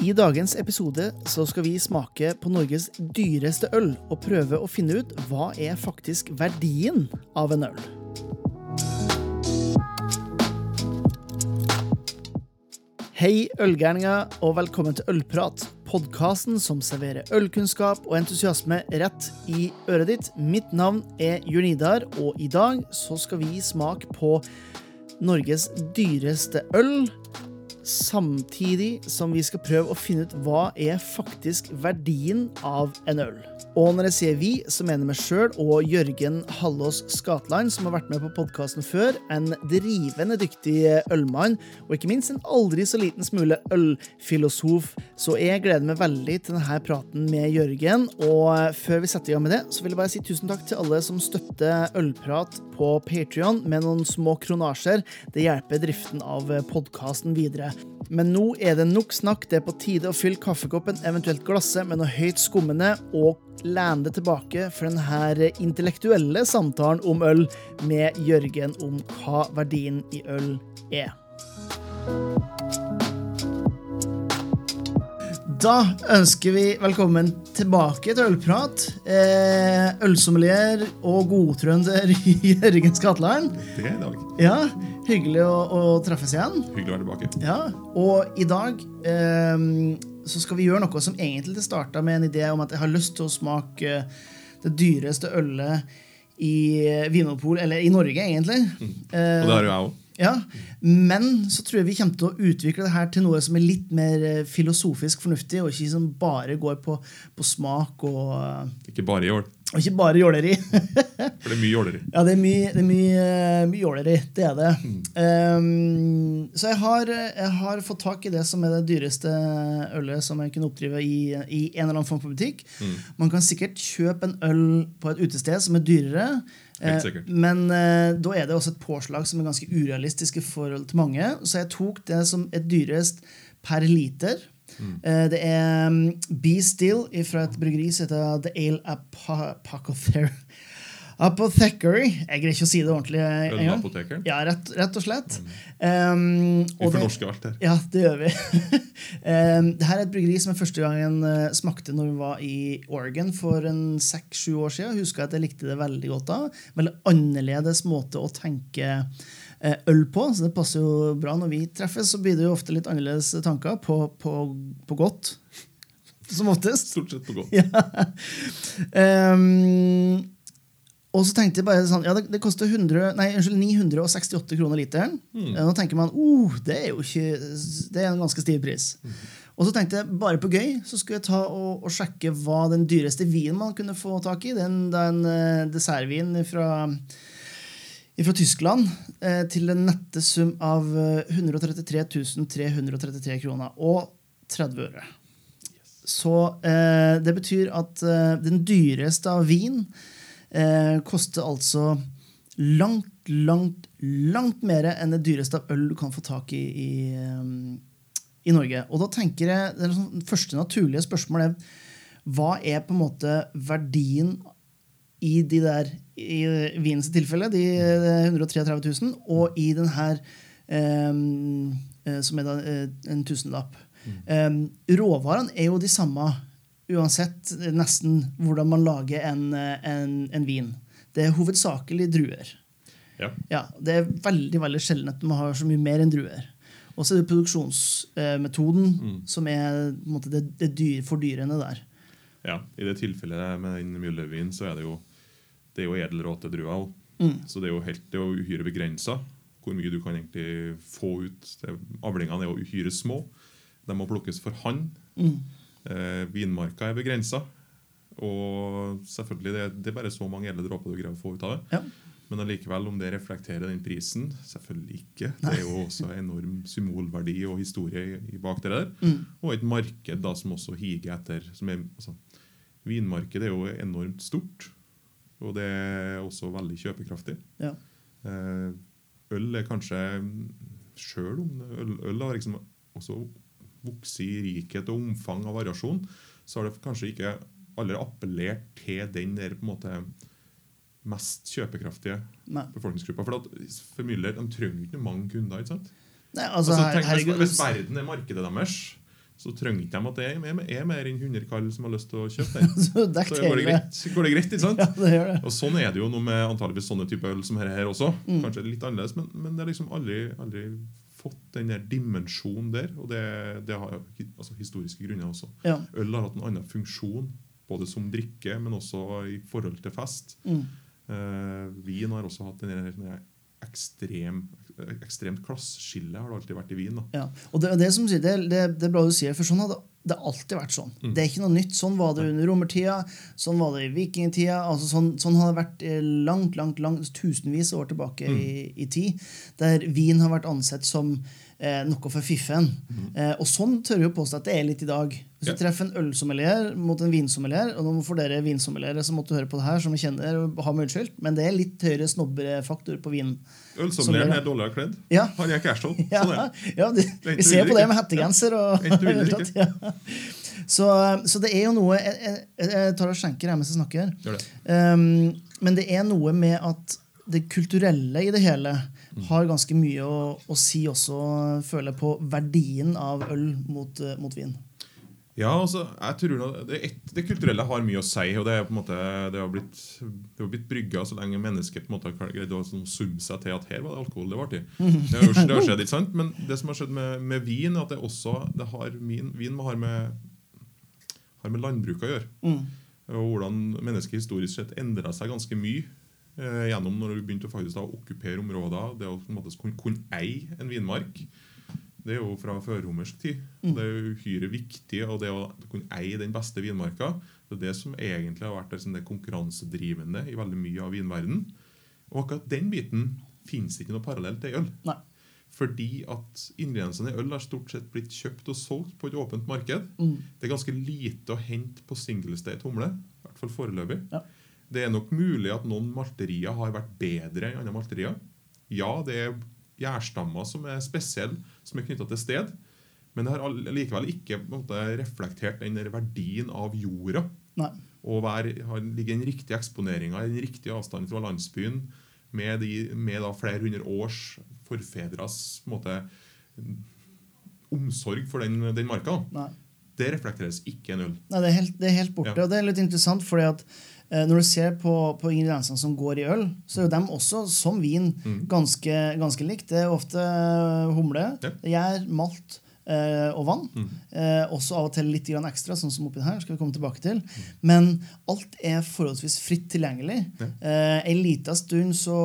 I dagens episode så skal vi smake på Norges dyreste øl og prøve å finne ut hva er faktisk verdien av en øl. Hei, ølgærninger, og velkommen til Ølprat. Podkasten som serverer ølkunnskap og entusiasme rett i øret ditt. Mitt navn er Jørn og i dag så skal vi smake på Norges dyreste øl samtidig som vi skal prøve å finne ut hva er faktisk verdien av en øl. Og når jeg sier vi, så mener meg sjøl og Jørgen Hallås Skatland, som har vært med på podkasten før. En drivende dyktig ølmann, og ikke minst en aldri så liten smule ølfilosof. Så jeg gleder meg veldig til denne praten med Jørgen. Og før vi setter i gang med det, så vil jeg bare si tusen takk til alle som støtter Ølprat på Patrion med noen små kronasjer. Det hjelper driften av podkasten videre. Men nå er det nok snakk. Det er på tide å fylle kaffekoppen, eventuelt glasset, med noe høyt skummende, og lene det tilbake for denne intellektuelle samtalen om øl med Jørgen om hva verdien i øl er. Da ønsker vi velkommen tilbake til Ølprat. Eh, ølsommelier og godtrønder Jørgen Skatland. Det er i dag. Ja, Hyggelig å, å, treffes igjen. Hyggelig å være tilbake. Ja, Og i dag eh, så skal vi gjøre noe som egentlig starta med en idé om at jeg har lyst til å smake det dyreste ølet i Vinopol, eller i Norge, egentlig. Mm. Og det har jo jeg òg. Ja, Men så tror jeg vi kommer til å utvikle det her til noe som er litt mer eh, filosofisk fornuftig, og ikke som bare går på, på smak og Ikke bare i år. Og ikke bare jåleri. For det er mye jåleri. Ja, det er mye, det er mye, mye jåleri. Det er det. Mm. Um, så jeg har, jeg har, fått tak i det som er det dyreste ølet som jeg kunne oppdrive i, i en eller annen form for butikk. Mm. Man kan sikkert kjøpe en øl på et utested som er dyrere. Helt sikkert. Men uh, da er det også et påslag som er ganske urealistisk i forhold til mange. Så jeg tok det som er dyrest per liter. Mm. Det er um, Be Still fra et bryggeri som heter The Ale Apothecary. Apothecary. Jeg greier ikke å si det ordentlig. Ølapotekeren? Ja, rett, rett, og slett. Mm. Um, vi fornorsker alt her. Ja, det gjør vi. um, Dette er et bryggeri som jeg første gangen uh, smakte når vi var i Oregon for en seks-sju år siden. Jeg husker at jeg likte det veldig godt da. Veldig annerledes måte å tenke Eh, øl på, så det passer jo bra. Når vi treffes, så blir det jo ofte litt annerledes tanker, på, på, på godt. Som oftest. Stort sett på godt. Ja. Um, og så tenkte jeg bare sånn, ja, det, det koster 100, nei, unnskyld, 968 kroner literen. Mm. Nå tenker man oh, det er jo ikke, det er en ganske stiv pris. Mm. Og så tenkte jeg bare på gøy så skulle jeg ta og, og sjekke hva den dyreste vinen man kunne få tak i. Den, den uh, dessertvinen fra fra Tyskland eh, til en nette sum av 133 eh, 333 kroner og 30 øre. Så eh, det betyr at eh, den dyreste av vin eh, koster altså langt, langt, langt mer enn det dyreste av øl du kan få tak i i, i Norge. Og da tenker jeg, Det sånn, første naturlige spørsmålet er hva er på en måte verdien i de der i Wiens tilfelle, de 133 000, og i den her um, som er da en tusenlapp. Mm. Um, råvarene er jo de samme uansett nesten hvordan man lager en, en, en vin. Det er hovedsakelig druer. Ja. ja. det er veldig veldig sjelden at man har så mye mer enn druer. Og så er det produksjonsmetoden mm. som er måte, det, det dyr, fordyrende der. Ja, I det tilfellet med den Mjøllervinen så er det jo det er jo edelråte druer òg. Mm. Så det er jo helt, det er jo uhyre begrensa hvor mye du kan egentlig få ut. Avlingene er jo uhyre små. De må plukkes for hånd. Mm. Eh, vinmarka er begrensa. Og selvfølgelig, det, det, er bare så mange edle dråper du greier å få ut av det. Ja. Men allikevel, om det reflekterer den prisen Selvfølgelig ikke. Det er jo også enorm symbolverdi og historie bak det der. Mm. Og et marked da som også higer etter er, altså, Vinmarkedet er jo enormt stort. Og det er også veldig kjøpekraftig. Ja. Eh, øl er kanskje Sjøl om øl, øl har liksom også vokst i rikhet og omfang av variasjon, så har det kanskje ikke aldri appellert til den der på en måte mest kjøpekraftige Nei. befolkningsgruppa. For, at, for Müller de trenger ikke mange kunder. ikke sant? Nei, altså, altså, tenk, herregud, hvis, hvis verden er markedet deres, så trengte de at det er, er, er mer enn 100 kall som har lyst til å kjøpe den. Så Så går det greit, går det greit ikke sant? Ja, det gjør det. Og Sånn er det jo noe med antageligvis sånne type øl som her, her også. Mm. Kanskje litt annerledes, men, men det har liksom aldri, aldri fått den der dimensjonen der. Og det, det har altså, historiske grunner også. Ja. Øl har hatt en annen funksjon, både som drikke, men også i forhold til fest. Mm. Uh, vin har også hatt den der, den der ekstrem, ekstremt klasseskille har det alltid vært i Wien. da. Ja. Og det, det, som det, det, det er bra du sier, for sånn har det, har alltid vært sånn. Mm. Det er ikke noe nytt. Sånn var det under romertida, sånn var det i vikingtida. Altså sånn, sånn har det vært eh, langt, langt, langt, tusenvis av år tilbake Mm. i, i tid, der vin har vært ansett som eh, noe for fiffen. Eh, og sånn tør jeg påstå at det er litt i dag. Hvis du Ja. treffer en ølsommelier mot en vinsommelier, og nå for dere vinsommeliere som måtte høre på det her, som jeg kjenner, og har meg unnskyldt, men det er litt høyere snobbefaktor på vinen. Ølsommelieren er dårligere kledd. Ja. Han er Kerston. Ja, Sånn ja vi ser på det med hettegenser og Ja, så, så det er jo noe Jeg, jeg, jeg tar og skjenker her mens jeg snakker. Det. Um, men det er noe med at det kulturelle i det hele Mm. Har ganske mye å, å si også, føler jeg, på verdien av øl mot, eh, mot vin. Ja, altså, jeg tror det, et, det kulturelle har mye å si. og Det er på en måte, det har blitt, det har blitt brygga så lenge mennesket på en måte har greid å sånn summe seg til at her var det alkohol det var til. Det har det har skjedd, ikke sant? Men det som har skjedd med, med vin, er at det også det har min, vin har med, har med landbruk å gjøre. Mm. Og hvordan mennesket historisk sett endra seg ganske mye gjennom når du begynte faktisk da okkupere områder. Det å kunne, kunne eie en vinmark. Det er jo fra førromersk tid. Mm. Det er uhyre viktig. og det å kunne eie den beste vinmarka det er det som egentlig har vært det, sånn konkurransedrivende i veldig mye av vinverden. Og akkurat den biten finnes ikke noe parallell til øl. Nei. Fordi at ingrediensene i øl har stort sett blitt kjøpt og solgt på et åpent marked. Mm. Det er ganske lite å hente på singlestate humle. I hvert fall foreløpig. Ja. Det er nok mulig at noen malterier har vært bedre enn andre malterier. Ja, det er gjærstammer som er spesielle, som er knytta til sted. Men det har likevel ikke måte, reflektert den verdien av jorda. Nei. Og være, ligge den riktige eksponeringa i den riktige avstanden fra landsbyen med, de, med flere hundre års forfedres måte, omsorg for den, den marka. Nei. Det reflekteres ikke i en øl. Nei, det er helt, det er helt borte. Ja. Og det er litt interessant, fordi at når du ser på, på ingrediensene som går i øl, så er jo dem også, som vin, ganske, ganske likt. Det er ofte eh, humle, Ja. gjær, malt eh, og vann. Mm. Eh, også av og til litt ekstra, sånn som oppi her. skal vi komme tilbake til. Men alt er forholdsvis fritt tilgjengelig. Ja. Eh, en liten stund så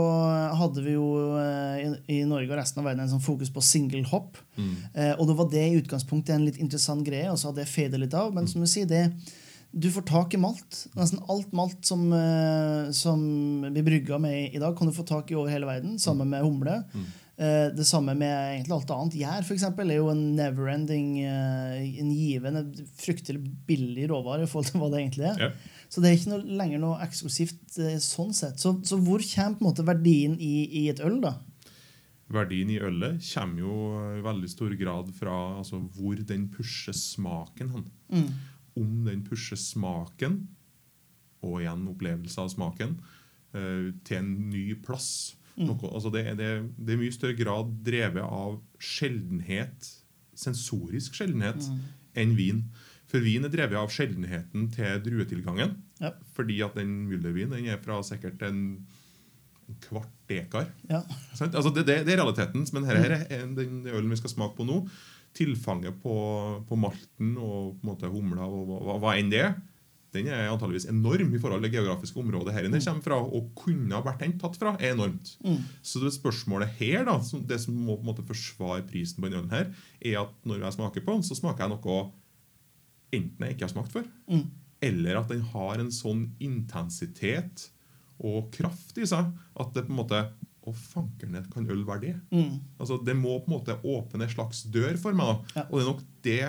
hadde vi jo eh, i, Norge og resten av verden en sånn fokus på single hop. Eh, og det var det i utgangspunktet en litt interessant greie, og så hadde det fada litt av. Men som du sier, det, du får tak i malt. Nesten alt malt som, eh, som blir brygga med i dag, kan du få tak i over hele verden. Sammen med humle. Mm. det samme med egentlig alt annet. Gjær for eksempel, er jo en never-ending, eh, en givende, fryktelig billig råvare i forhold til hva det egentlig er. Ja. Så det er ikke noe, lenger noe eksklusivt eh, sånn sett. Så, så hvor kommer på en måte verdien i, i et øl, da? Verdien i ølet kommer jo i veldig stor grad fra altså, hvor den pusher smaken hen. Mm. Om den pusher smaken, og igjen opplevelse av smaken, eh, til en ny plass. Noe, altså det, det, det er mye større grad drevet av sjeldenhet, sensorisk sjeldenhet, enn vin. For vin er drevet av sjeldenheten til druetilgangen. Ja. Fordi at den Müllervin den er fra sikkert en, kvart dekar. Ja. Altså det, det, det er realiteten, men her, her er den ølen vi skal smake på nå. Tilfanget på, på malten og på en måte humla og hva, hva, hva enn det er, den er antageligvis enorm i forhold til det geografiske området her den kommer fra, og kunne ha vært tatt fra, er enormt. Så det spørsmålet her, da, som, det som må på en måte forsvare prisen på denne ølen her, er at når jeg smaker på den, så smaker jeg noe enten jeg ikke har smakt før, Mm. eller at den har en sånn intensitet og kraft i seg at det på en måte Å, fankerne, kan øl være det? Mm. Altså, Det må på en måte åpne en slags dør for meg. Ja. Og det er nok det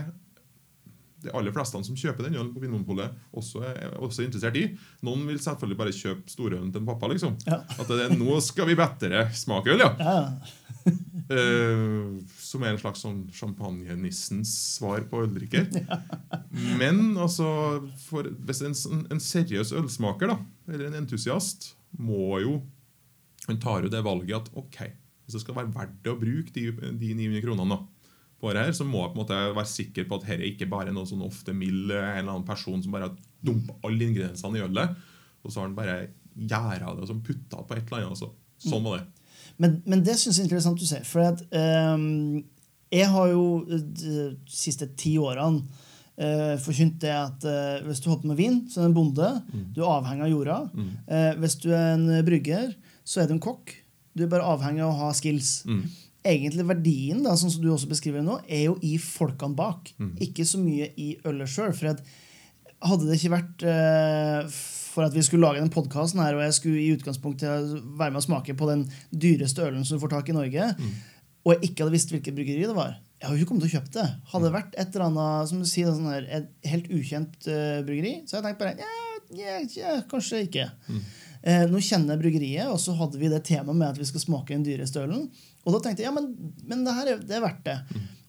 de aller fleste som kjøper den ølen på Vinmonopolet, også er også interessert i. Noen vil selvfølgelig bare kjøpe storølen til en pappa. liksom. Ja. At det er, nå skal vi bedre smake øl, ja. Ja. uh, som er en slags sånn champagnenissens svar på øldrikker. Men altså, for, hvis en, en seriøs ølsmaker, da, eller en entusiast, må jo Han tar jo det valget at ok, hvis det skal være verdt det å bruke de, de 900 kronene på det her, så må jeg på en måte være sikker på at dette ikke bare er noe sånn ofte mild en eller annen person som bare har dumpa alle ingrediensene i ølet, og så har han bare gjæra det og putta på et eller annet. Altså. sånn var det. Men, men det syns jeg er interessant du sier. For at, um, jeg har jo eh, de siste ti årene uh, forkynt det at uh, hvis du holder på med vin, så er du en bonde. Du er avhengig av jorda. Eh, hvis du er en brygger, så er du en kokk. Du er bare avhengig av å ha skills. Mm. Egentlig verdien, da, sånn som du også beskriver nå, er jo i folkene bak. Mm. Ikke så mye i ølet sjøl. Hadde det ikke vært uh, for at vi skulle lage den podkasten og jeg skulle i utgangspunktet være med å smake på den dyreste ølen som du får tak i Norge, Norge, og jeg ikke hadde visst hvilket bryggeri det var Jeg hadde jo ikke kommet til å kjøpe det. Hadde det vært et eller annet som du sier, sånn her, et helt ukjent uh, bryggeri, så hadde jeg tenkt bare yeah, yeah, ja, kanskje ikke. Eh, nå kjenner jeg bryggeriet, og så hadde vi det temaet med at vi skal smake den dyreste ølen. Og da tenkte jeg ja, men, men det her er, det er verdt det.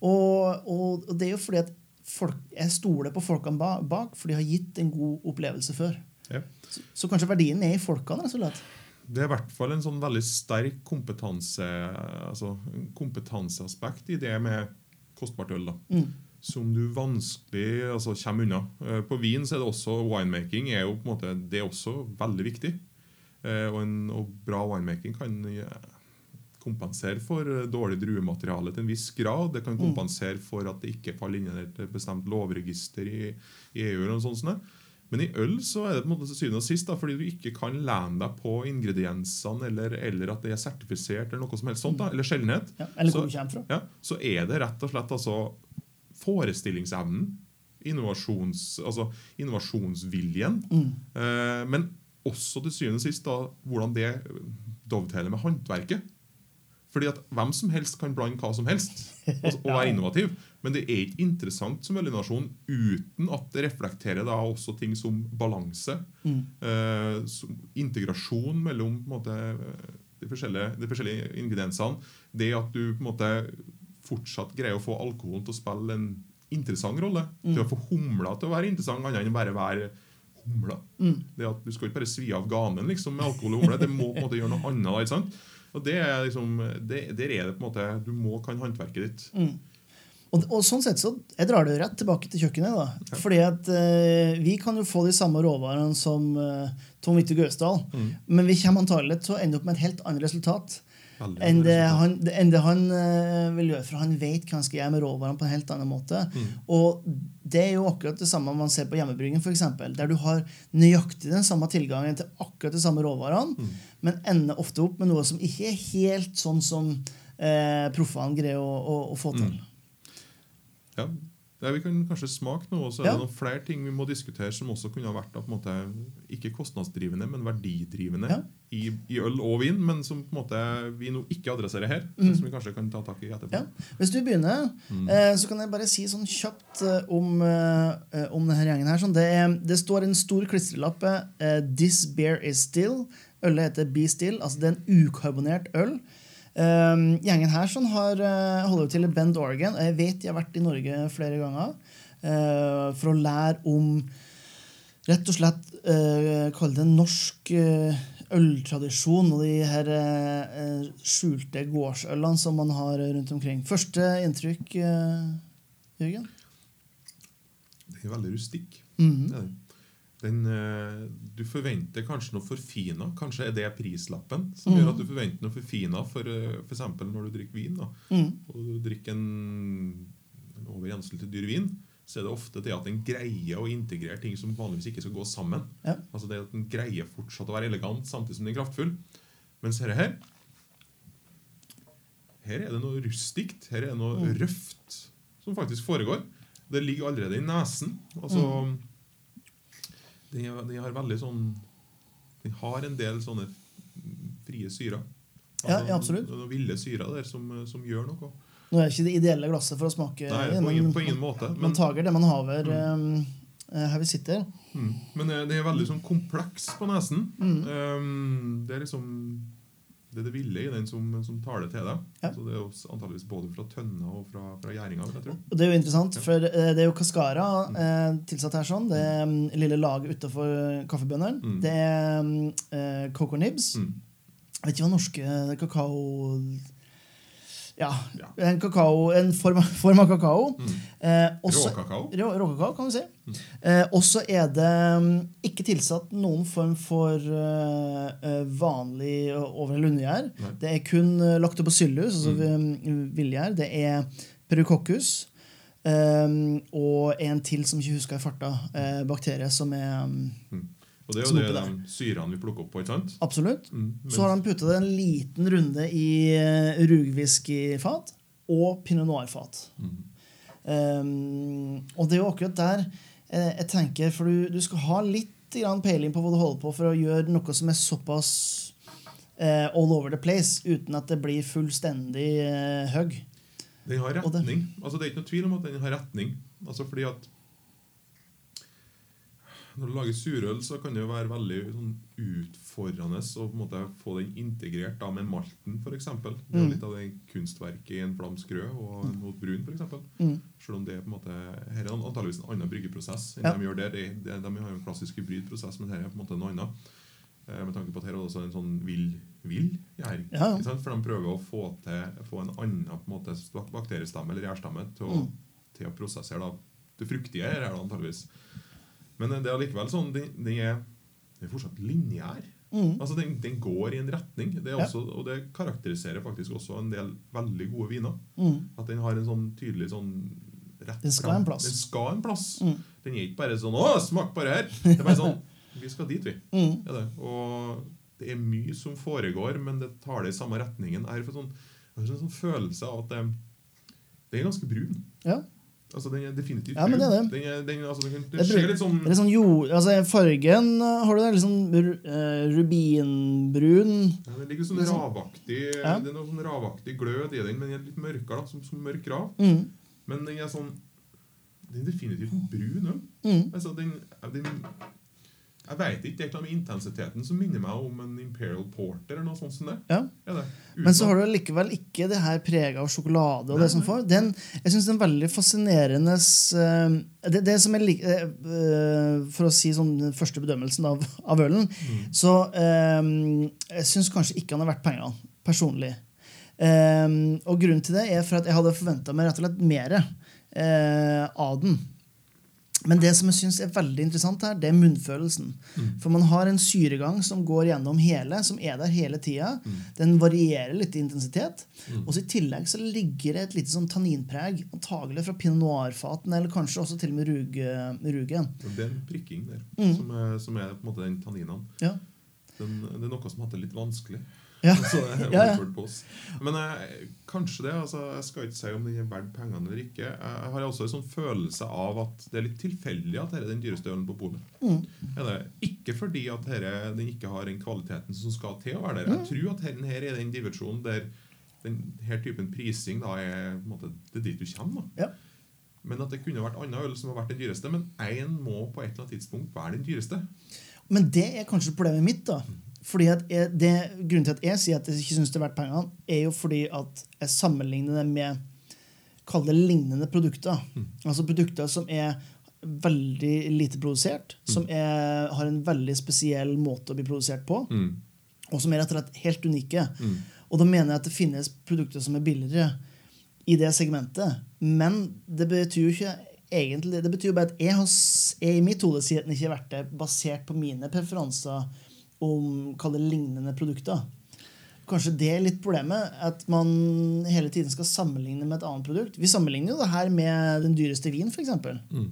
Og, og, og det er jo fordi at folk, jeg stoler på folkene ba- bak, for de har gitt en god opplevelse før. Ja. Så, så kanskje verdien er i folkene, slett. Det er i hvert fall en sånn veldig sterk kompetanse, altså, kompetanseaspekt i det med kostbart øl. da. Mm. Som du vanskelig altså, kommer unna. Eh, På vin så er det også winemaking er jo på en måte, det er også veldig viktig. Eh, Og, en, og bra winemaking kan eh, kompensere for eh, dårlig druemateriale til en viss grad. Det kan kompensere for at det ikke faller inn i et bestemt lovregister i, i EU. eller noe sånt. sånt. Men i øl så er det på en måte til syvende og sist, da, fordi du ikke kan lene deg på ingrediensene eller, eller at det er sertifisert, eller noe som helst sånt, da, eller sjeldenhet, Ja, eller så, fra. ja, så er det rett og slett altså forestillingsevnen, innovasjons, altså innovasjonsviljen, eh, men også til syvende og sist da, hvordan det dovetailer med håndverket. Fordi at Hvem som helst kan blande hva som helst og, og være innovativ. Men det er ikke interessant som ølnasjon uten at det reflekterer da også ting som balanse. Eh, som integrasjon mellom måte, de, forskjellige, de forskjellige ingrediensene. Det at du på en måte fortsatt greier å få alkoholen til å spille en interessant rolle. Til å få humla til å være interessant, annet enn bare være humla. Det at Du skal ikke bare svi av ganen liksom, med alkohol og humle. Det må på en måte gjøre noe annet. ikke sant? Og det er liksom, det, Der er det på en måte Du må kan håndverket ditt. Og, og sånn sett så jeg drar det rett tilbake til kjøkkenet. da. Fordi at eh, vi kan jo få de samme råvarene som eh, Tom Witte Gausdal, men vi kommer antagelig til å ende opp med et helt annet resultat enn det han, enn det han uh, vil gjøre. For han vet hva han skal gjøre med råvarene på en helt annen måte. Og det er jo akkurat det samme man ser på hjemmebryggen, eksempel, der du har nøyaktig den samme tilgangen til akkurat de samme råvarene, men ender ofte opp med noe som ikke er helt sånn som uh, proffene greier å, å, å få til. Ja. Ja, vi kan kanskje smake noe, og så er Ja. det noen flere ting vi må diskutere som også kunne ha vært da, på en måte, ikke kostnadsdrivende, men verdidrivende Ja. i, i øl og vin, men som på en måte vi nå ikke adresserer her. Som vi kanskje kan ta tak i etterpå. Ja. Hvis du begynner, eh, så kan jeg bare si sånn kjapt eh, om, eh, om denne gjengen her. Sånn, det, er, det står en stor klistrelappe eh, 'This beer is still'. Ølet heter Be Still. altså Det er en ukarbonert øl. Eh, gjengen her sånn har, eh, holder til i Bend, Oregon. og Jeg vet de har vært i Norge flere ganger uh, for å lære om rett og slett uh, kalle det norsk uh, øltradisjon og de her eh, eh, skjulte gårdsølene som man har rundt omkring. Første inntrykk, eh, Jørgen? Den er veldig rustikk. Mm Det er den. Eh, du forventer kanskje noe forfina. Kanskje er det prislappen som gjør at du forventer noe forfina. For f.eks. når du drikker vin, Mhm. og du drikker en, en over gjennomsnittlig dyr vin, så er det ofte det at den greier å integrere ting som vanligvis ikke skal gå sammen. Ja. Altså det at den greier fortsatt å være elegant samtidig som den er kraftfull. Mens dette her Her er det noe rustikt. Her er det noe røft som faktisk foregår. Det ligger allerede i nesen. Altså den, er- den har veldig sånn Den har en del sånne frie syrer. Ja, ja, absolutt. Noen ville syrer der som, som gjør noe. Nå er det ikke det ideelle glasset for å smake, Nei, på ingen, men på ingen måte. man tager det man haver mm. eh, her vi sitter. mm, men eh, det er veldig sånn kompleks på nesen. Mm. Um, det er liksom det er det ville i den som, som tar det til deg. Ja. Så det er jo antageligvis både fra tønna og fra, fra gjæringa. Det er jo interessant, for eh, det er jo Cascara eh, tilsatt her sånn. Det er mm, lille laget utafor kaffebønneren. Mm. Det er mm, eh, Coco Nibs. Mm. Jeg vet ikke hva norske kakao Ja. En, kakao, en form, form av kakao. Eh, også- Råkakao. Rå, råkakao, kan du si. Eh, og så er det mm, ikke tilsatt noen form for eh, eh, vanlig over- eller undergjær. Det er kun uh, lactobacillus, altså mm. villgjær. Det er perucoccus. Um, og en til som ikke husker i farta. Uh, bakterie som er mm, Og det er jo det de syrene vi plukker opp på. ikke sant? Absolutt. Mm, Så har de puttet en liten runde i uh, rugwhiskyfat og pinot noir-fat. Um, og det er jo akkurat der eh, jeg tenker, for du, du skal ha litt peiling på hva du holder på for å gjøre noe som er såpass eh, all over the place, uten at det blir fullstendig uh, hugg. Den har retning. det-. Altså, det er ikke noe tvil om at den har retning. Altså, fordi at Når du lager surøl, så kan det jo være veldig sånn, utfordrende å på en måte få den integrert da, med malten, f.eks. Det er Mm. litt av det kunstverket i en flamsk rød og en mot brun, f.eks. Mm. Selv om det er på en måte Her er antakeligvis en annen bryggeprosess enn Ja. de gjør der. De, de, de har jo en klassisk hybridprosess, men her er på en måte noe annet. Eh, Med tanke på at her er det også en sånn vill vill gjær. Ja? For de prøver å få, til, få en annen på en måte, bakteriestamme eller gjærstamme til å, Mm. til å prosessere da, det fruktige her, er det antageligvis. Men eh, det er allikevel sånn den, den, er, den er fortsatt lineær. Mm. Altså den, den går i en retning. Det er Ja. og det karakteriserer faktisk også en del veldig gode viner. Mm. At den har en sånn tydelig sånn rett Den skal en plass. Den skal en plass. Mm. Den er ikke bare sånn 'Å, smak bare her!' Det er bare sånn Vi skal dit, vi. Mm. Er det. Og det er mye som foregår, men det tar det i samme retningen. Jeg har sånn, jeg har en sånn følelse av at det, det er ganske brun. Ja. Altså, Den er definitivt Ja, men det er det. Den, er, den, altså, den, den er ser litt sånn Det er sånn jord, altså Fargen uh, har du der Litt sånn eh, rubinbrun. ja, Det ligger sånn sånn- ravaktig Ja. Det er noe sånn ravaktig glød i den, men den er litt mørkere, da, som, som mørk rav. Mm. Men den er sånn Den er definitivt brun òg. Mm. Altså, den, den Jeg veit ikke. Det er ikke noe med intensiteten som minner meg om en Imperial Porter eller noe sånt som det. Ja. Det. Men så har du likevel ikke det her preget av sjokolade. og det som får. Den, jeg syns det er veldig fascinerende eh, det, det som jeg lik, eh, eh, For å si sånn den første bedømmelsen av, av ølen, så um, jeg syns kanskje ikke han er verdt pengene, personlig. Um, og grunnen til det er for at jeg hadde forventa meg rett og slett mer uh, av den. Men det som jeg synes er veldig interessant her, det er munnfølelsen. For man har en syregang som går gjennom hele, som er der hele tida. Den varierer litt i intensitet. Og så I tillegg så ligger det et lite sånn tanninpreg, antagelig fra pinot noir-faten, eller kanskje også til og med ruge, rugen. Det er en prikking der, Mm. som, er, som er på en måte den tanninen. Ja. Den, det er noe som har hatt det litt vanskelig. Ja. Så det er. Men jeg, kanskje det. altså Jeg skal ikke si om den er verdt pengene eller ikke. Jeg har også en sånn følelse av at det er litt tilfeldig at dette er den dyreste ølen på polet. Mm. Ikke fordi at dette, den ikke har den kvaliteten som skal til å være der. Mm. Jeg tror at denne her er den divisjonen der den her typen prising da er måte, det er dit du kommer. da. Ja. Men at det kunne vært annen øl som har vært den dyreste. Men én må på et eller annet tidspunkt være den dyreste. Men det er kanskje problemet mitt. da. Fordi at jeg, det, Grunnen til at jeg sier at jeg ikke syns det er verdt pengene, er jo fordi at jeg sammenligner det med kall det lignende produkter. Altså produkter som er veldig lite produsert, som er, har en veldig spesiell måte å bli produsert på, og som er rett og slett helt unike. Og da mener jeg at det finnes produkter som er billigere i det segmentet. Men det betyr jo ikke egentlig Det betyr jo bare at jeg, har, jeg i mitt hode sier at den ikke er verdt det, basert på mine preferanser om det lignende produkter. Kanskje det er litt problemet, at man hele tiden skal sammenligne med et annet produkt. Vi sammenligner jo det her med den dyreste vin, f.eks. Mm.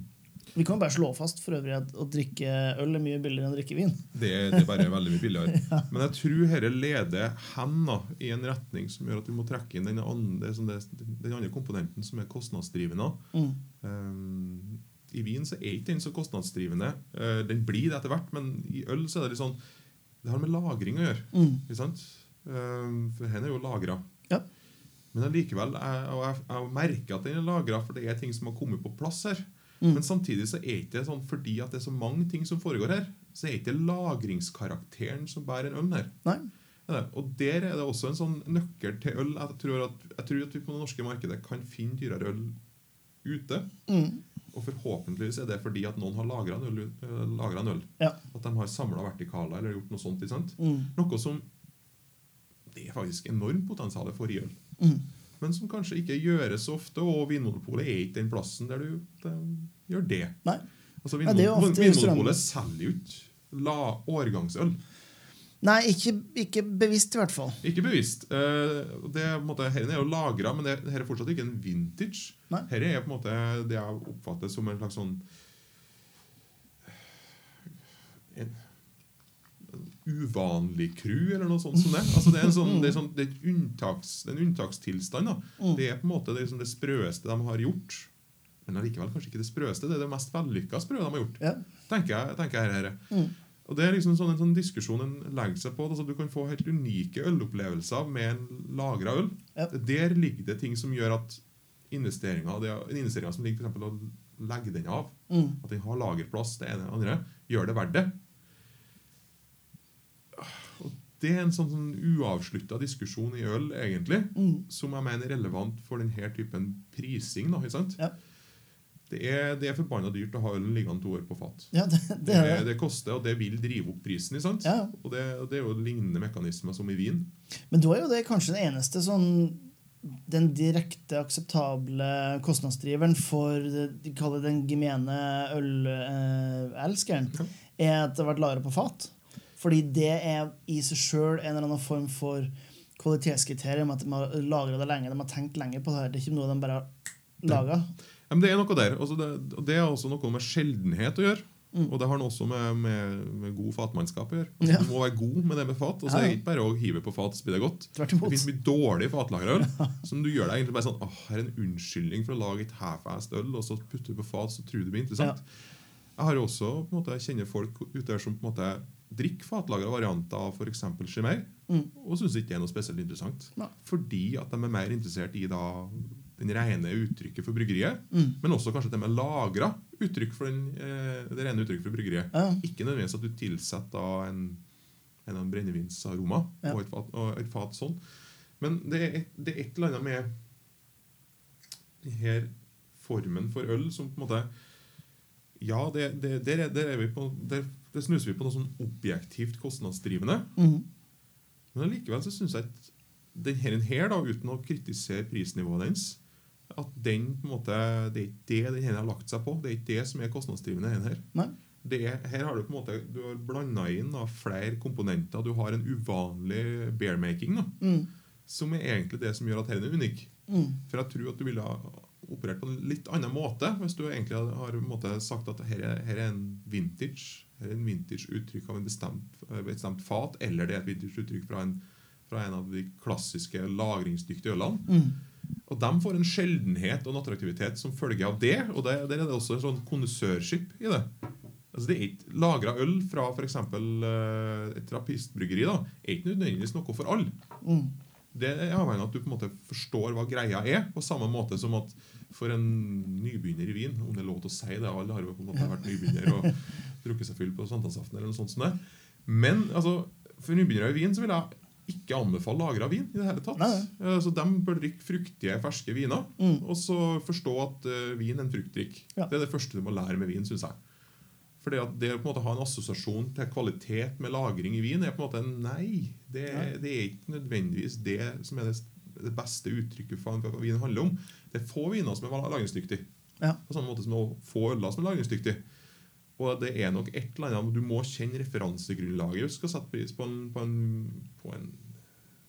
Vi kan jo bare slå fast for øvrig at å drikke øl er mye billigere enn å drikke vin. Det, det er bare veldig mye billigere. Men jeg tror dette leder hen da, i en retning som gjør at vi må trekke inn den andre, som det, den andre komponenten, som er kostnadsdrivende. Mm. Um, I vin så er ikke den så kostnadsdrivende. Uh, den blir det etter hvert, men i øl så er det litt sånn Det har med lagring å gjøre. Mm. Ikke sant? Um, for den er jo lagra. Ja. Men allikevel, jeg, og jeg, jeg merker at den er lagra, for det er ting som har kommet på plass her. Mm. Men samtidig så er ikke sånn fordi at det er så mange ting som foregår her, så er ikke lagringskarakteren som bærer en øl her. Nei? Ja. Og der er det også en sånn nøkkel til øl. Jeg tror at, jeg tror at vi på det norske markedet kan finne dyrere øl ute. Mm. Og forhåpentligvis er det fordi at noen har lagra en, øl- lagret en øl. Ja. At de har samla vertikaler eller gjort noe sånt. Ikke sant? Mm. Noe som det er faktisk enormt potensial for i øl. Mm. men som kanskje ikke gjøres så ofte. Og Vinmonopolet er ikke den plassen der du de, gjør det. Nei. Altså, Ja, Vinmonopolet selger jo ikke årgangsøl. Nei, ikke, ikke bevisst, i hvert fall. Ikke bevisst. Uh, det, måte, her er jo lagra, men det, her er fortsatt ikke en vintage. Nei. Her er på en måte det jeg oppfatter som en slags sånn en, en uvanlig crew, eller noe sånt som det. Altså, det er en sånn, det er sånn, det er et unntaks, en unntakstilstand. Da. Mm. Det er på en måte det, liksom det sprøeste de har gjort. Men allikevel kanskje ikke det sprøeste. Det er det mest vellykka sprø de har gjort. Ja. tenker jeg, tenker jeg her. Mm. Og Det er liksom sånn en sånn diskusjon en legger seg på. Altså, du kan få helt unike ølopplevelser med en lagra øl. Ja. Der ligger det ting som gjør at investeringer, det er investeringer som ligger for å legge den av, Mm. at den har lagerplass, det ene eller andre, gjør det verdt det. Og Det er en sånn, sånn uavslutta diskusjon i øl, egentlig, Mm. som jeg mener er relevant for denne typen prising. Da, ikke sant? Ja. Det er, det er forbanna dyrt å ha ølen liggende to år på fat. Ja, det, det Det, det. koster, og det vil drive opp prisen. sant? Ja. Og, det, og det er jo lignende mekanismer som i vin. Men da er jo det kanskje den eneste sånn den direkte akseptable kostnadsdriveren for de kaller den gemene ølelskeren, Ja. er at det har vært lagra på fat. Fordi det er i seg sjøl en eller annen form for kvalitetskriterium. At de har lagra det lenge, de har tenkt lenge på det her. Det er ikke noe de bare har laga. Ja, men det er noe der. Altså det, og det er også noe med sjeldenhet å gjøre. Mm. Og det har noe også med, med, med god fatmannskap å gjøre. Altså, Ja. Du må være god med det med fat. Altså, Ja, Det ja. er ikke bare å hive på fat så blir det godt. Det finnes mye dårlig fatlagerøl som du gjør deg egentlig bare sånn Åh, her er en unnskyldning for å lage et half-assed øl, og så putter du på fat, så tror du det blir interessant. Jeg har jo også på en måte, jeg kjenner folk ute der som på en måte drikker fatlagra varianter av f.eks. Chimay, Mm. og syns ikke det er noe spesielt interessant. Nei. Fordi at de er mer interessert i da den rene uttrykket for bryggeriet, Mm. men også kanskje det med lagra uttrykk for den, eh, det rene uttrykket for bryggeriet. Ja. Ikke nødvendigvis at du tilsetter da en, en, en brennevinsaroma Ja. og, et fat, og et fat sånn. Men det er, et, det er et eller annet med denne formen for øl som på en måte Ja, det, det, der, er, der er vi på der, der snuser vi på noe sånn objektivt kostnadsdrivende. Mm. Men allikevel så syns jeg at den her, her da, uten å kritisere prisnivået dens, at den på en måte, det er ikke det den har lagt seg på. Det er ikke det som er kostnadsdrivende. her. Nei. Det er, her har du på en måte du har blanda inn da, flere komponenter. Du har en uvanlig bearmaking, da, Mm. som er egentlig det som gjør at denne er unik. Mm. For jeg tror at du ville ha operert på en litt annen måte hvis du egentlig har måte sagt at her er, her er en vintage her er en vintage uttrykk av en bestemt, bestemt fat, eller det er et vintage uttrykk fra en, fra en av de klassiske lagringsdyktige ølene. Mm. Og de får en sjeldenhet og en attraktivitet som følge av det. Og der, der er det også en sånn kondisørskip i det. Altså det er ikke Lagra øl fra f.eks. Uh, et trappistbryggeri da, er ikke nødvendigvis noe for alle. Mm. Det er avhengig av at du på en måte forstår hva greia er, på samme måte som at for en nybegynner i vin Om det er lov til å si det, alle har jo på en måte vært nybegynner og drukket seg full på sankthansaften eller noe sånt som det. Men altså, for nybegynnere i vin så vil jeg ikke anbefale lagra vin i det hele tatt. Nei, Eh, Så De bør drikke fruktige, ferske viner, Mm. og så forstå at eh, vin er en fruktdrikk. Ja. Det er det første du må lære med vin, syns jeg. For at Det å på en måte ha en assosiasjon til kvalitet med lagring i vin er på en måte nei. Det, Nei. det er ikke nødvendigvis det som er det, det beste uttrykket for hva vin handler om. Det er få viner som er lagringsdyktige. Ja. På samme måte som det er få øler som er lagringsdyktige. Og det er nok et eller annet Du må kjenne referansegrunnlaget du skal sette pris på en, på en, på en,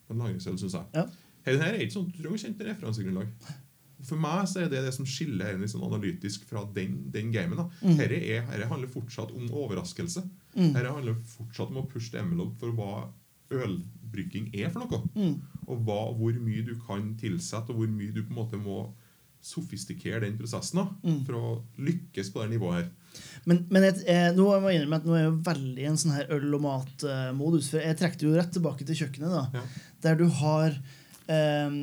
på en lagringsøl, syns jeg. Ja. Her, her er ikke sånn, Du trenger å kjenne til referansegrunnlag. For meg så er det det som skiller her liksom analytisk fra den, den gamen. da. Mm. Er, herre handler fortsatt om overraskelse. Mm. Her handler fortsatt om å pushe the envelope for hva ølbrygging er for noe. Mm. Og hva, hvor mye du kan tilsette, og hvor mye du på en måte må sofistikere den prosessen da, Mm. for å lykkes på det nivået her. Men, men jeg, jeg, nå må jeg innrømme at nå er jeg jo veldig i en sånn her øl- og matmodus. For jeg trekker jo rett tilbake til kjøkkenet, da, Ja. der du har eh,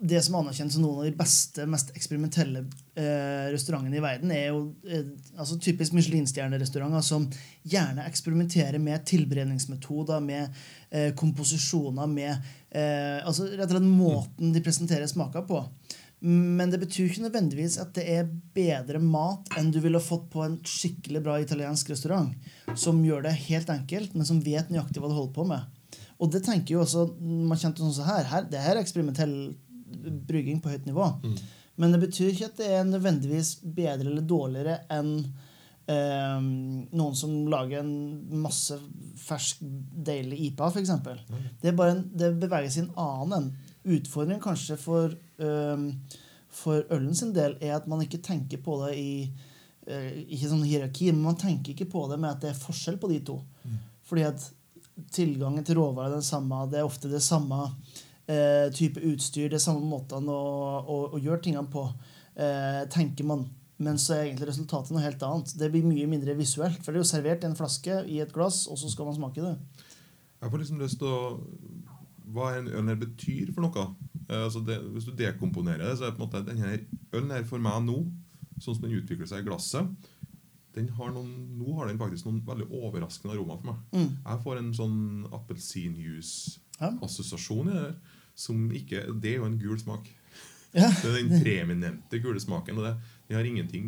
det som anerkjennes som noen av de beste, mest eksperimentelle eh, restaurantene i verden, er jo eh, altså typisk Michelin-stjernerestauranter som gjerne eksperimenterer med tilberedningsmetoder, med eh, komposisjoner, med eh, altså rett og slett måten de presenterer smaker på. Men det betyr ikke nødvendigvis at det er bedre mat enn du ville fått på en skikkelig bra italiensk restaurant, som gjør det helt enkelt, men som vet nøyaktig hva du holder på med. Og det tenker jo også man kjente sånn som her, her Det her er eksperimentell brygging på høyt nivå. Mm. Men det betyr ikke at det er nødvendigvis bedre eller dårligere enn eh, noen som lager en masse fersk, deilig IPA, f.eks. Det, er bare en, det beveger seg i en annen en. Utfordringen kanskje for, for ølen sin del er at man ikke tenker på det i eh, ikke sånn hierarki, men man tenker ikke på det med at det er forskjell på de to. Fordi at tilgangen til råvarer er den samme. Det er ofte det samme eh, type utstyr, det er samme måtene å, å, å gjøre tingene på, eh, tenker man. Men så er egentlig resultatet noe helt annet. Det blir mye mindre visuelt. For det er jo servert i en flaske i et glass, og så skal man smake det. Jeg får liksom lyst til å Hva en øl betyr for noe. Eh, altså det, hvis du dekomponerer det, så er det på en måte denne ølen her for meg nå, sånn som den utvikler seg i glasset den har noen, Nå har den faktisk noen veldig overraskende aromaer for meg. Mm. Jeg får en sånn appelsinjuice-assosiasjon i det der. Som ikke, det er jo en gul smak. Ja. Det er den preeminente gule smaken. og det, den har ingenting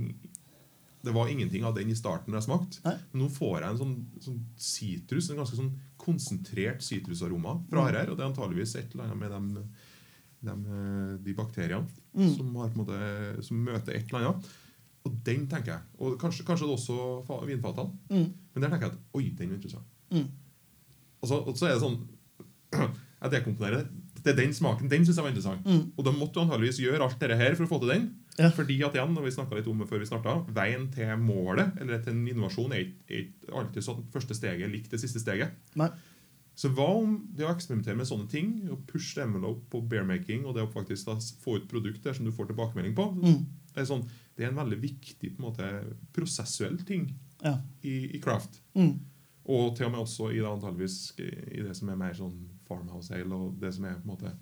det var ingenting av den i starten da jeg smakte. Men nå får jeg en sånn sånn sitrus, en ganske sånn konsentrert sitrusaroma fra Mm. her. Og det er antageligvis et eller annet med dem, dem, eh, de bakteriene Mm. som, måte, som møter et eller annet. Og den tenker jeg. Og kanskje, kanskje det også vinfatene. Mm. Men der tenker jeg at oi, den er interessant. Mm. Og så, og så er det sånn Jeg dekomponerer det. Det er den smaken. Den syns jeg var interessant. Mm. Og da måtte du antageligvis gjøre alt dette her for å få til den. Ja. Fordi at igjen, når vi litt om det før vi starta, veien til målet, eller til en innovasjon, er ikke- er alltid sånn første steget er likt det siste steget. Nei. Så hva om det å eksperimentere med sånne ting, og push the envelope på bearmaking, og det å faktisk da få ut produkt der som du får tilbakemelding på, Mm. det er, sånn, det er en veldig viktig på en måte, prosessuell ting Ja. i, i craft. Mm. Og til og med også i det, antageligvis, i det som er mer sånn farmhouse ale, og det som er på en måte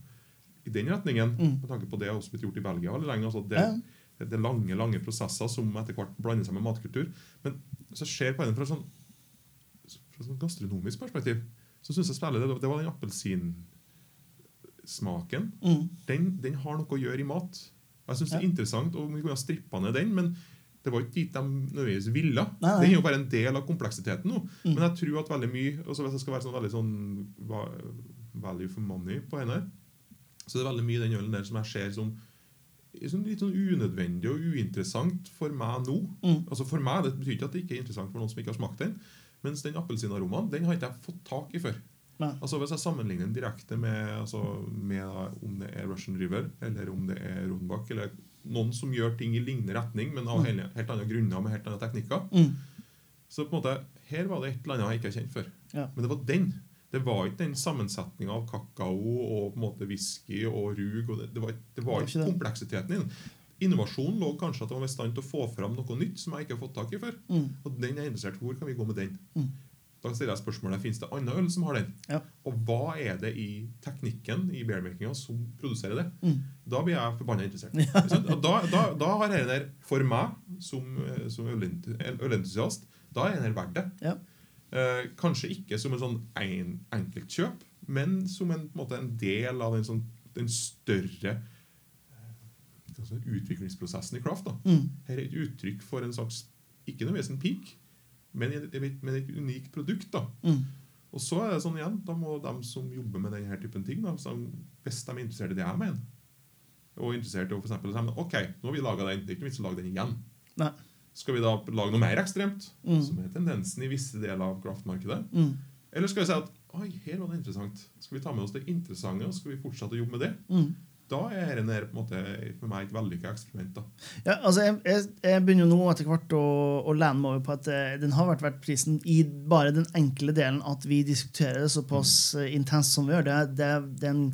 i den retningen, Mm. med tanke på det har også blitt gjort i Belgia veldig lenge. Altså det, Ja. det, er lange lange prosesser som etter hvert blander seg med matkultur. Men så ser på en fra sånn, fra sånn gastronomisk perspektiv, så syns jeg spillet det, det var den appelsinsmaken. Mm. Den, den har noe å gjøre i mat. Jeg synes det er interessant, og vi kunne ha strippa ned den, men det var ikke dit de nødvendigvis ville. Nei, nei. Det er jo bare en del av kompleksiteten nå. Mm. Men jeg tror at veldig mye altså Hvis det skal være sånn veldig sånn value for money på den her, så er det veldig mye i den ølen der som jeg ser som sånn litt sånn unødvendig og uinteressant for meg nå. Mm. Altså For meg, Det betyr ikke at det ikke er interessant for noen som ikke har smakt den. Mens den appelsinaromaen den har ikke jeg fått tak i før. Nei. Altså Hvis jeg sammenligner den direkte med, altså, med da, om det er Russian River eller om det er Rodenbach, eller noen som gjør ting i lignende retning, men av Mm. helt, helt andre grunner med helt andre teknikker Mm. Så på en måte, her var det et eller annet jeg ikke har kjent før. Ja. Men det var den. Det var ikke den sammensetninga av kakao og på en måte whisky og rug. Og det, det var, det var ikke kompleksiteten i den. Innovasjonen lå kanskje at jeg var i stand til å få fram noe nytt som jeg ikke har fått tak i før. Mm. Og den er interessert. Hvor kan vi gå med den? Mm. Da stiller jeg spørsmålet Fins det annen øl som har den. Ja. Og hva er det i teknikken i bearmakinga som produserer det? Mm. Da blir jeg forbanna interessert. Ja. Da, da, da har dette der, for meg som, eh, som ølentusiast, da er dette verdt det. Ja. Eh, kanskje ikke som en sånn en, enkeltkjøp, men som en, på en, en del av den, sånn, den større si, utviklingsprosessen i Craft. da. Mm. Her er et uttrykk for en slags ikke nødvendigvis en peak, men et, men et unikt produkt. da. Mm. Og så er det sånn igjen, da må de som jobber med denne typen ting, da, som, hvis de er interessert i det jeg mener, og interessert i å for eksempel, si, ok, nå har vi laget den, det er ikke noe vits å lage den igjen. Nei. Skal vi da lage noe mer ekstremt, Mm. som er tendensen i visse deler av kraftmarkedet? Mm. Eller skal vi si at oi, her var det interessant, skal vi ta med oss det interessante, og skal vi fortsette å jobbe med det? Mm. Da er dette på en måte for meg et vellykka eksperiment. da. Ja, altså jeg, jeg, jeg begynner jo nå etter hvert å, å lene meg over på at eh, den har vært verdt prisen i bare den enkle delen at vi diskuterer det såpass mm. intenst som vi gjør. Det, det, det er en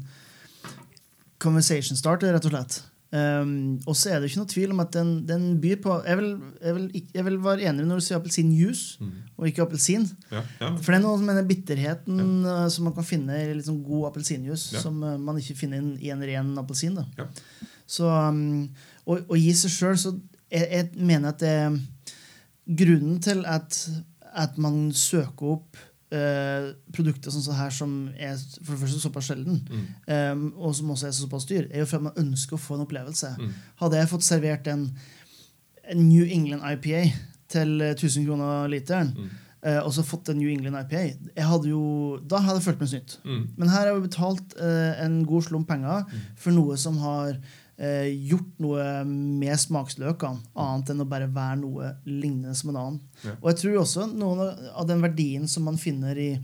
conversation starter, rett og slett. Um, og så er det ikke noe tvil om at den, den byr på Jeg vil, jeg, vil, jeg vil være enig når du sier appelsinjuice Mm. og ikke appelsin. Ja, ja. For det er noe med den bitterheten eh, som man kan finne i sånn god appelsinjuice, Ja. som uh, man ikke finner i en ren appelsin. Ja. Så, um, og, og i seg sjøl så jeg, jeg mener at det er grunnen til at, at man søker opp eh, produkter sånn som her, som er for det første såpass sjelden, Mm. um, og som også er såpass dyr, er jo fordi man ønsker å få en opplevelse. Mm. Hadde jeg fått servert en, en New England IPA til eh, 1000 kroner literen, Mm. eh, og så fått en New England IPA, jeg hadde jo, da hadde jeg følt meg snytt. Mm. Men her har jeg betalt eh, en god slump penger for noe som har eh, gjort noe med smaksløkene, annet enn å bare være noe lignende som en annen. Ja. Og jeg tror også noen av- den verdien som man finner i,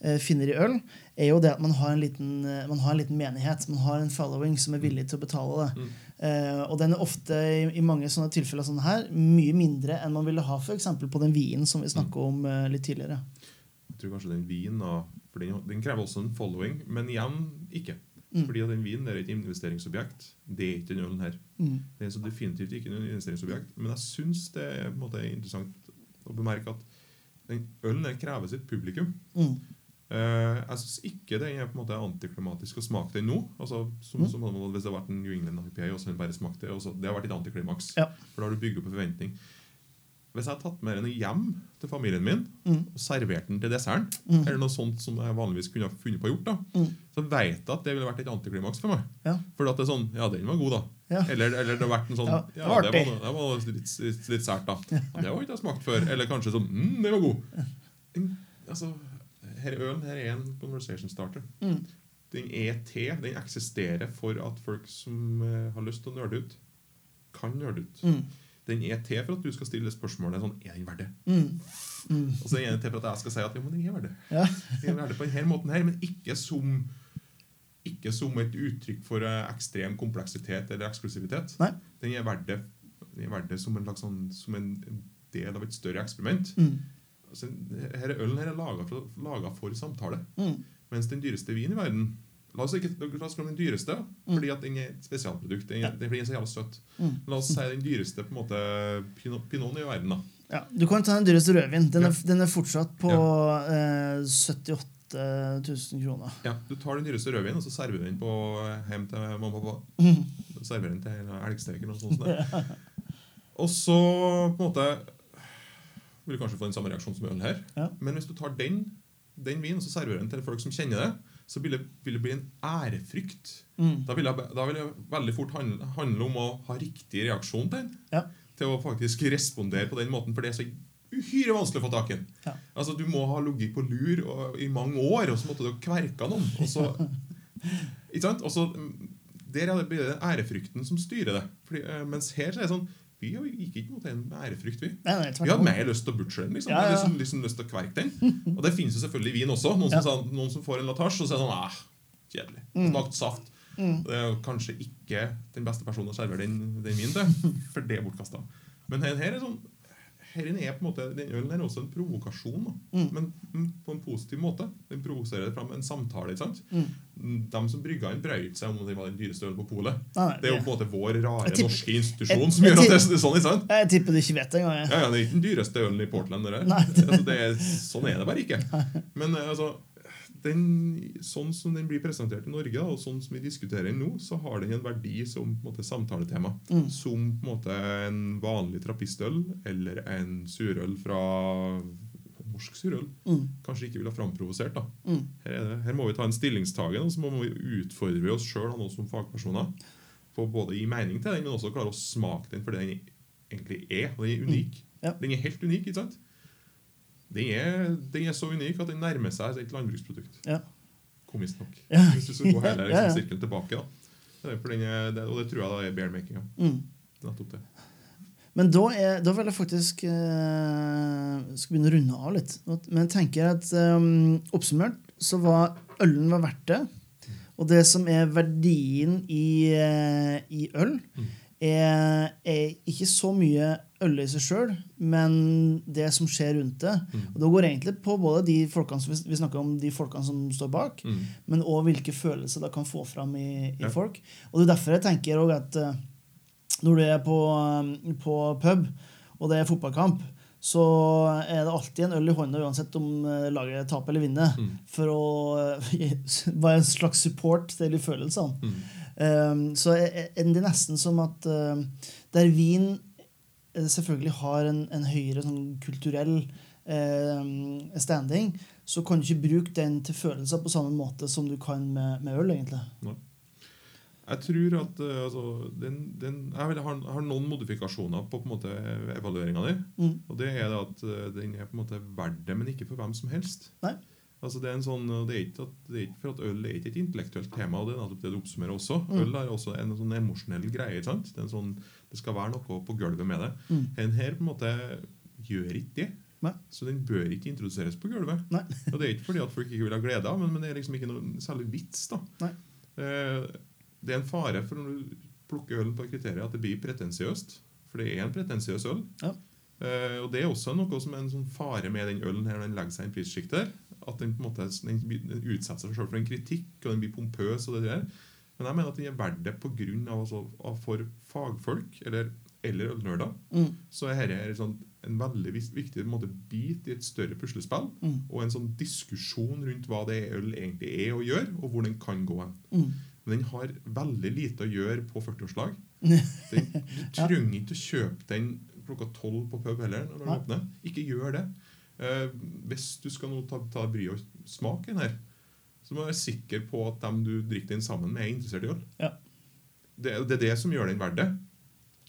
eh, finner i øl, er jo det at man har, en liten, eh, man har en liten menighet. Man har en following som er villig til å betale det. Eh, og den er ofte i, i mange sånne tilfeller sånn her, mye mindre enn man ville ha for eksempel på den vinen som vi snakka om eh, litt tidligere. Jeg tror kanskje den vinen for den, den krever også en following, men igjen ikke. Mm. Fordi den vinen er et investeringsobjekt. Det er ikke den ølen her. Mm. Det er så definitivt ikke noe investeringsobjekt. Men jeg syns det er måte interessant å bemerke at den ølen krever sitt publikum. Mm. Uh, jeg syns ikke den er på en måte antiklimatisk å smake den nå. Altså, som, Mm. som om Hvis det hadde vært en New England IPA, og så den bare smakte det, så- Det har vært et antiklimaks. Ja. For da har du bygd opp en forventning. Hvis jeg hadde tatt med den hjem til familien min Mm. og servert den til desserten, Mm. eller noe sånt som jeg vanligvis kunne ha funnet på å gjort, da, Mm. så vet jeg at det ville vært et antiklimaks for meg. Ja. For at det er sånn Ja, den var god, da. Ja. Eller, eller det har vært en sånn Ja, det var det, var, det var litt, litt, litt sært, da. Ja, det har ikke jeg smakt før. Eller kanskje sånn mm, den var god. Altså, her er Ølen her er en conversation starter. Mm. Den er til. Den eksisterer for at folk som eh, har lyst til å nerde ut, kan nerde ut. Den er til for at du skal stille spørsmålet sånn Er den verdt det? Mm. Mm. Og så er den til for at jeg skal si at ja, men den er verdt det. Ja. Den er verdt det på denne måten her, men ikke som ikke som et uttrykk for ekstrem kompleksitet eller eksklusivitet. Nei. Den er verdt det, er verdt det som, en, slags sånn, som en del av et større eksperiment. Mm. Altså, her er ølen her er laga for, for samtale. Mm. Mens den dyreste vinen i verden La oss ikke la oss den dyreste, Mm. fordi at den er et spesialprodukt. Den, ja. den blir så jævla søt. Mm. La oss si den dyreste på en måte pinoten i verden. da. Ja, du kan ta den dyreste rødvin. Den er, Ja. den er fortsatt på eh, 78 000 kroner. Ja, Du tar den dyreste rødvinen og så serverer den på hjem til mamma og pappa. Mm. Serverer den til elgsteken og sånn. sånt. Og så på en måte vil du kanskje få den samme reaksjonen som ølen her. Ja. Men hvis du tar den, den vinen og så serverer den til folk som kjenner det, så vil det, vil det bli en ærefrykt. Mm. Da vil, det, da vil jeg, veldig fort handle, handle om å ha riktig reaksjon til den. Ja. Til å faktisk respondere på den måten, for det er så uhyre vanskelig å få tak i den. Ja. Altså, du må ha ligget på lur og, i mange år, og så måtte du kverka noen. Og så, ikke sant? Og så, mm, der er det blir det ærefrykten som styrer det. Fordi, eh, mens her så er det sånn Vi gikk ikke mot en ærefrykt, vi. Nei, nei, Vi hadde mer lyst til å butche den. liksom. Ja, ja. Liksom, liksom lyst til å kverke den. Og det finnes jo selvfølgelig i vin også. Noen som, Ja. som, noen som får en latasje, og så er det sånn ah, Kjedelig. Mm. Smakt saft. Mm. Det er jo kanskje ikke den beste personen å servere den, den vinen til, for det er bortkasta. Men her, her er sånn her er på en måte, Den ølen er også en provokasjon. Mm. men mm, på en positiv måte. Den provoserer fram en samtale. ikke sant? Mm. De som brygga den, brøyt seg om det var den dyreste ølen på polet. Det er jo på en måte vår rare tipper- norske institusjon jeg- som gjør at det er sånn. ikke sant? Jeg tipper du ikke vet det engang. Ja, ja, Det er ikke den dyreste ølen i Portland. Det altså, det er, sånn er det bare ikke. Men eh, altså, den, sånn som den blir presentert i Norge, og sånn som vi diskuterer den nå, så har den en verdi som på en måte, samtaletema. Mm. Som på en måte en vanlig trappistøl eller en surøl fra norsk surøl Mm. kanskje ikke ville ha framprovosert. da. Mm. Her, er her må vi ta en stillingstagen, og så må vi utfordre oss sjøl som fagpersoner på både gi mening til den, men også klare å smake den for det den egentlig er. Og den er unik. Ja. Den er helt unik. ikke sant? Den er, den er så unik at den nærmer seg et landbruksprodukt. Ja. Komisk nok. Ja. Hvis du skal gå hele Ja, ja. liksom, sirkelen tilbake. Er det, og det tror jeg da er bearmakinga. Mm. Nettopp det. Men da, er, da vil jeg faktisk eh, skal begynne å runde av litt. Men jeg tenker at um, oppsummert så var ølen var verdt det. Og det som er verdien i, eh, i øl, er, er ikke så mye øl i seg sjøl, men det som skjer rundt det. Og Det går egentlig på både de folkene som vi, snakker om, de folkene som står bak, Mm. men òg hvilke følelser det kan få fram i, i Ja. folk. Og det er derfor jeg tenker også at eh, når du er på, um, på pub, og det er fotballkamp, så er det alltid en øl i hånda uansett om eh, laget taper eller vinner, Mm. for å eh, være en slags support til de følelsene. Mm. Um, så er det nesten som at uh, der vin selvfølgelig har en, en høyere sånn kulturell uh, standing, så kan du ikke bruke den til følelser på samme måte som du kan med, med øl, egentlig. Nei. Jeg tror at uh, altså, den, den, jeg, har, har, noen modifikasjoner på, på en måte evalueringa di. Mm. Og det er at uh, den er på en måte verdt det, men ikke for hvem som helst. Nei. Altså det, er en sånn, det, er at, det er ikke for at Øl er ikke et intellektuelt tema. og Det er det du oppsummerer også. Mm. Øl er også en sånn emosjonell greie. sant? Det, sånn, det skal være noe på gulvet med det. Mm. Den her på en måte gjør ikke det. Nei. Så den bør ikke introduseres på gulvet. Nei. og Det er ikke fordi at folk ikke vil ha glede av, men, men det er liksom ikke noe særlig vits. da. Nei. Eh, det er en fare for når du plukker øl på kriteriet at det blir pretensiøst. For det er en pretensiøs øl. Ja. Uh, og Det er også noe som er en sånn fare med den ølen her når den legger seg i en prissjikt der. At den på en måte den, den utsetter seg selv for en kritikk, og den blir pompøs. og det der. Men jeg mener at den er verdt det på grunn av, altså, av for fagfolk eller, eller ølnerder. Mm. Så er dette sånn, en veldig viktig måte, bit i et større puslespill. Mm. Og en sånn diskusjon rundt hva det øl egentlig er og gjør, og hvor den kan gå hen. Mm. Men den har veldig lite å gjøre på 40-årslag. Du trenger ikke å kjøpe den klokka tolv på pub heller. når den åpner. Ikke gjør det. Eh, hvis du skal nå ta, ta bryet og smake den her, så må du være sikker på at dem du drikker den sammen med, er interessert i øl. Ja. Det, det er det som gjør den verdt det.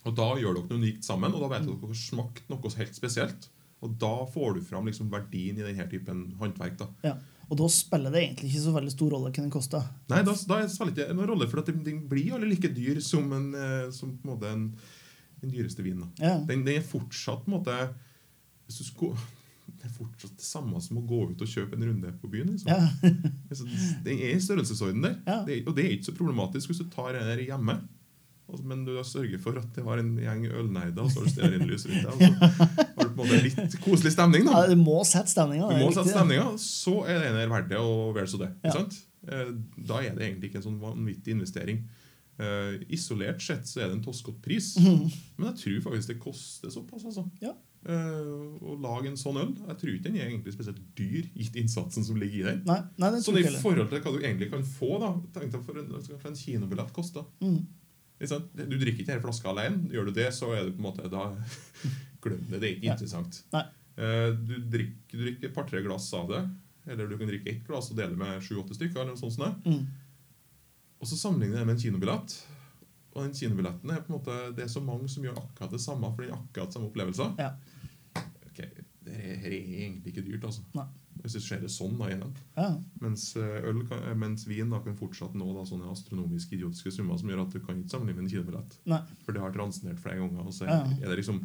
Og da gjør dere noe unikt sammen, og da vet dere at dere har smakt noe helt spesielt. Og da får du fram liksom verdien i denne typen håndverk. da. Ja. Og da spiller det egentlig ikke så veldig stor rolle hva den koster. Nei, da, da spiller det ikke noen rolle, for at den, blir alle like dyr som, en, eh, som på en måte en, den dyreste vinen. Ja. Den, den er fortsatt på en måte hvis du skulle Det er fortsatt det samme som å gå ut og kjøpe en runde på byen. Liksom. Ja. Altså, Den er i størrelsesorden der. Ja. Det, og det er ikke så problematisk hvis du tar den hjemme. Altså, Men du har sørget for at det var en gjeng ølnerder, og så har du stearinlys rundt deg. Og så har du på en måte litt koselig stemning. da. ja, du må sette stemninga. Du må viktig, sette stemninga, så er det verdt det, og vel så det. Ja. Eh, Da er det egentlig ikke en sånn vanvittig investering. Uh, isolert sett så er det en toskete pris, men jeg tror faktisk det koster såpass. altså. Ja. Uh, å lage en sånn øl. Jeg tror ikke den er egentlig spesielt dyr, gitt innsatsen som ligger i den. Nei, nei, Sånn i forhold til hva du egentlig kan få, da Tenk deg for en, hva en kinobillett koster. Mm. Du drikker ikke denne flaska alene. Gjør du det, så er det på en måte da Glem det. Det er ikke Ja. interessant. Eh, Du drikker, du drikker et par-tre glass av det. Eller du kan drikke ett glass og dele med sju-åtte stykker. eller noe sånt som. Mm. Og så sammenligner det med en kinobillett. Og den kinobilletten er på en måte Det er så mange som gjør akkurat det samme for den akkurat samme opplevelsen. Ja. Ok, det er egentlig ikke dyrt, altså. Nei. Hvis det sånn da igjen. Ja. Mens, eh, øl eh, mens vin da kan fortsatt nå da, sånne astronomiske idiotiske summer som gjør at du kan ikke sammenligne en kinobillett. For det har transnert flere ganger. Og så Ja. er det liksom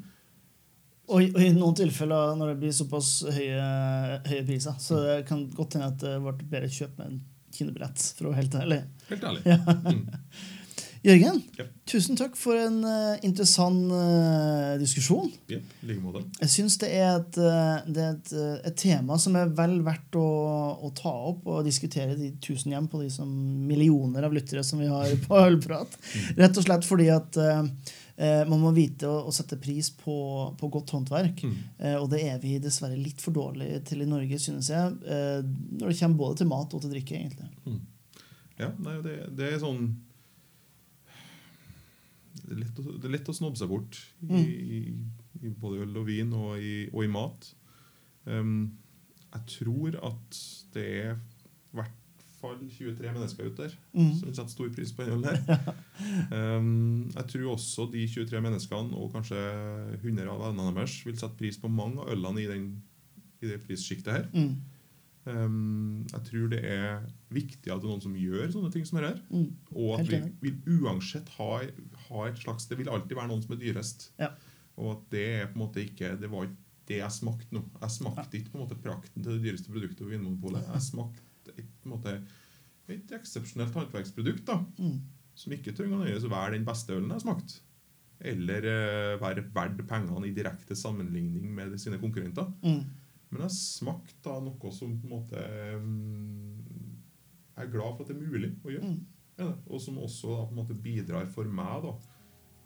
Og, i- og i noen tilfeller når det blir såpass høye, høye priser, så det kan godt hende at det ble bedre kjøp med en kinobillett, for å være helt ærlig. Helt ærlig. Ja. Mm. Jørgen, Ja. tusen takk for en uh, interessant uh, diskusjon. Ja, i like måte. Jeg syns det er, et, eh, det er et, et tema som er vel verdt å, å ta opp og diskutere i tusen hjem på de som millioner av lyttere som vi har på Ølprat. Rett og slett fordi at eh, man må vite å, sette pris på, på godt håndverk. Mm. Og det er vi dessverre litt for dårlige til i Norge, synes jeg. Når det kommer både til mat og til drikke, egentlig. Ja, nei, det, det er sånn det er, lett å, det er lett å snobbe seg bort i, Mm. i, i både øl og vin og i, og i mat. Um, jeg tror at det er i hvert fall 23 mennesker ute der Mm. som setter stor pris på den ølen her. Um, jeg tror også de 23 menneskene, og kanskje 100 av vennene deres, vil sette pris på mange av ølene i, den, i det prissjiktet her. Mm. Um, jeg tror det er viktig at det er noen som gjør sånne ting som dette. Mm. Og at vi vil uansett ha, ha et slags Det vil alltid være noen som er dyrest. Ja. Og at det er på en måte ikke Det var ikke det jeg smakte nå. Jeg smakte ikke på en måte prakten til det dyreste produktet på Vinmonopolet. Jeg smakte et, på en måte et eksepsjonelt håndverksprodukt da, Mm. som ikke trenger å nøyes å være den beste ølen jeg har smakt. Eller uh, være verdt pengene i direkte sammenligning med sine konkurrenter. Mm. Men jeg smakte da noe som på en måte Jeg er glad for at det er mulig å gjøre. Mm. Ja, og som også da, på en måte bidrar for meg da,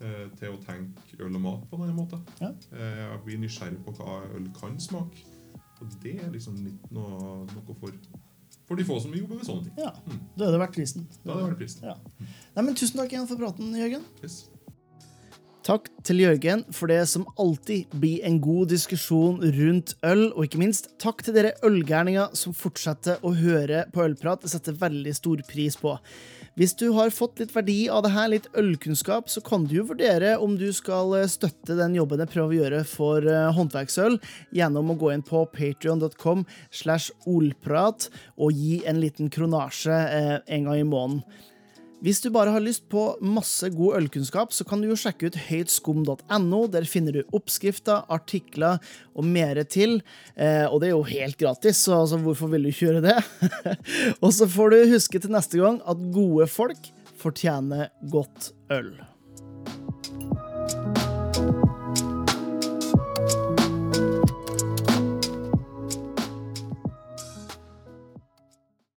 eh, til å tenke øl og mat på en annen måte. Ja. Eh, Jeg blir nysgjerrig på hva øl kan smake. Og det er liksom litt noe, noe for, for de få som jobber med sånne ting. Ja, Mm. Da er det verdt prisen. Da hadde det vært prisen. Ja. Nei, men Tusen takk igjen for praten, Jørgen. Yes. Takk til Jørgen for det som alltid blir en god diskusjon rundt øl, og ikke minst takk til dere ølgærninger som fortsetter å høre på Ølprat. Det setter veldig stor pris på. Hvis du har fått litt verdi av det her, litt ølkunnskap, så kan du jo vurdere om du skal eh, støtte den jobben jeg prøver å gjøre for uh, håndverksøl, gjennom å gå inn på patrion.com slash olprat og gi en liten kronasje uh, en gang i måneden. Hvis du bare har lyst på masse god ølkunnskap, så kan du jo sjekke ut høytskum.no. Der finner du oppskrifter, artikler og mer til. Eh, og det er jo helt gratis, så altså, hvorfor vil du ikke gjøre det? og så får du huske til neste gang at gode folk fortjener godt øl.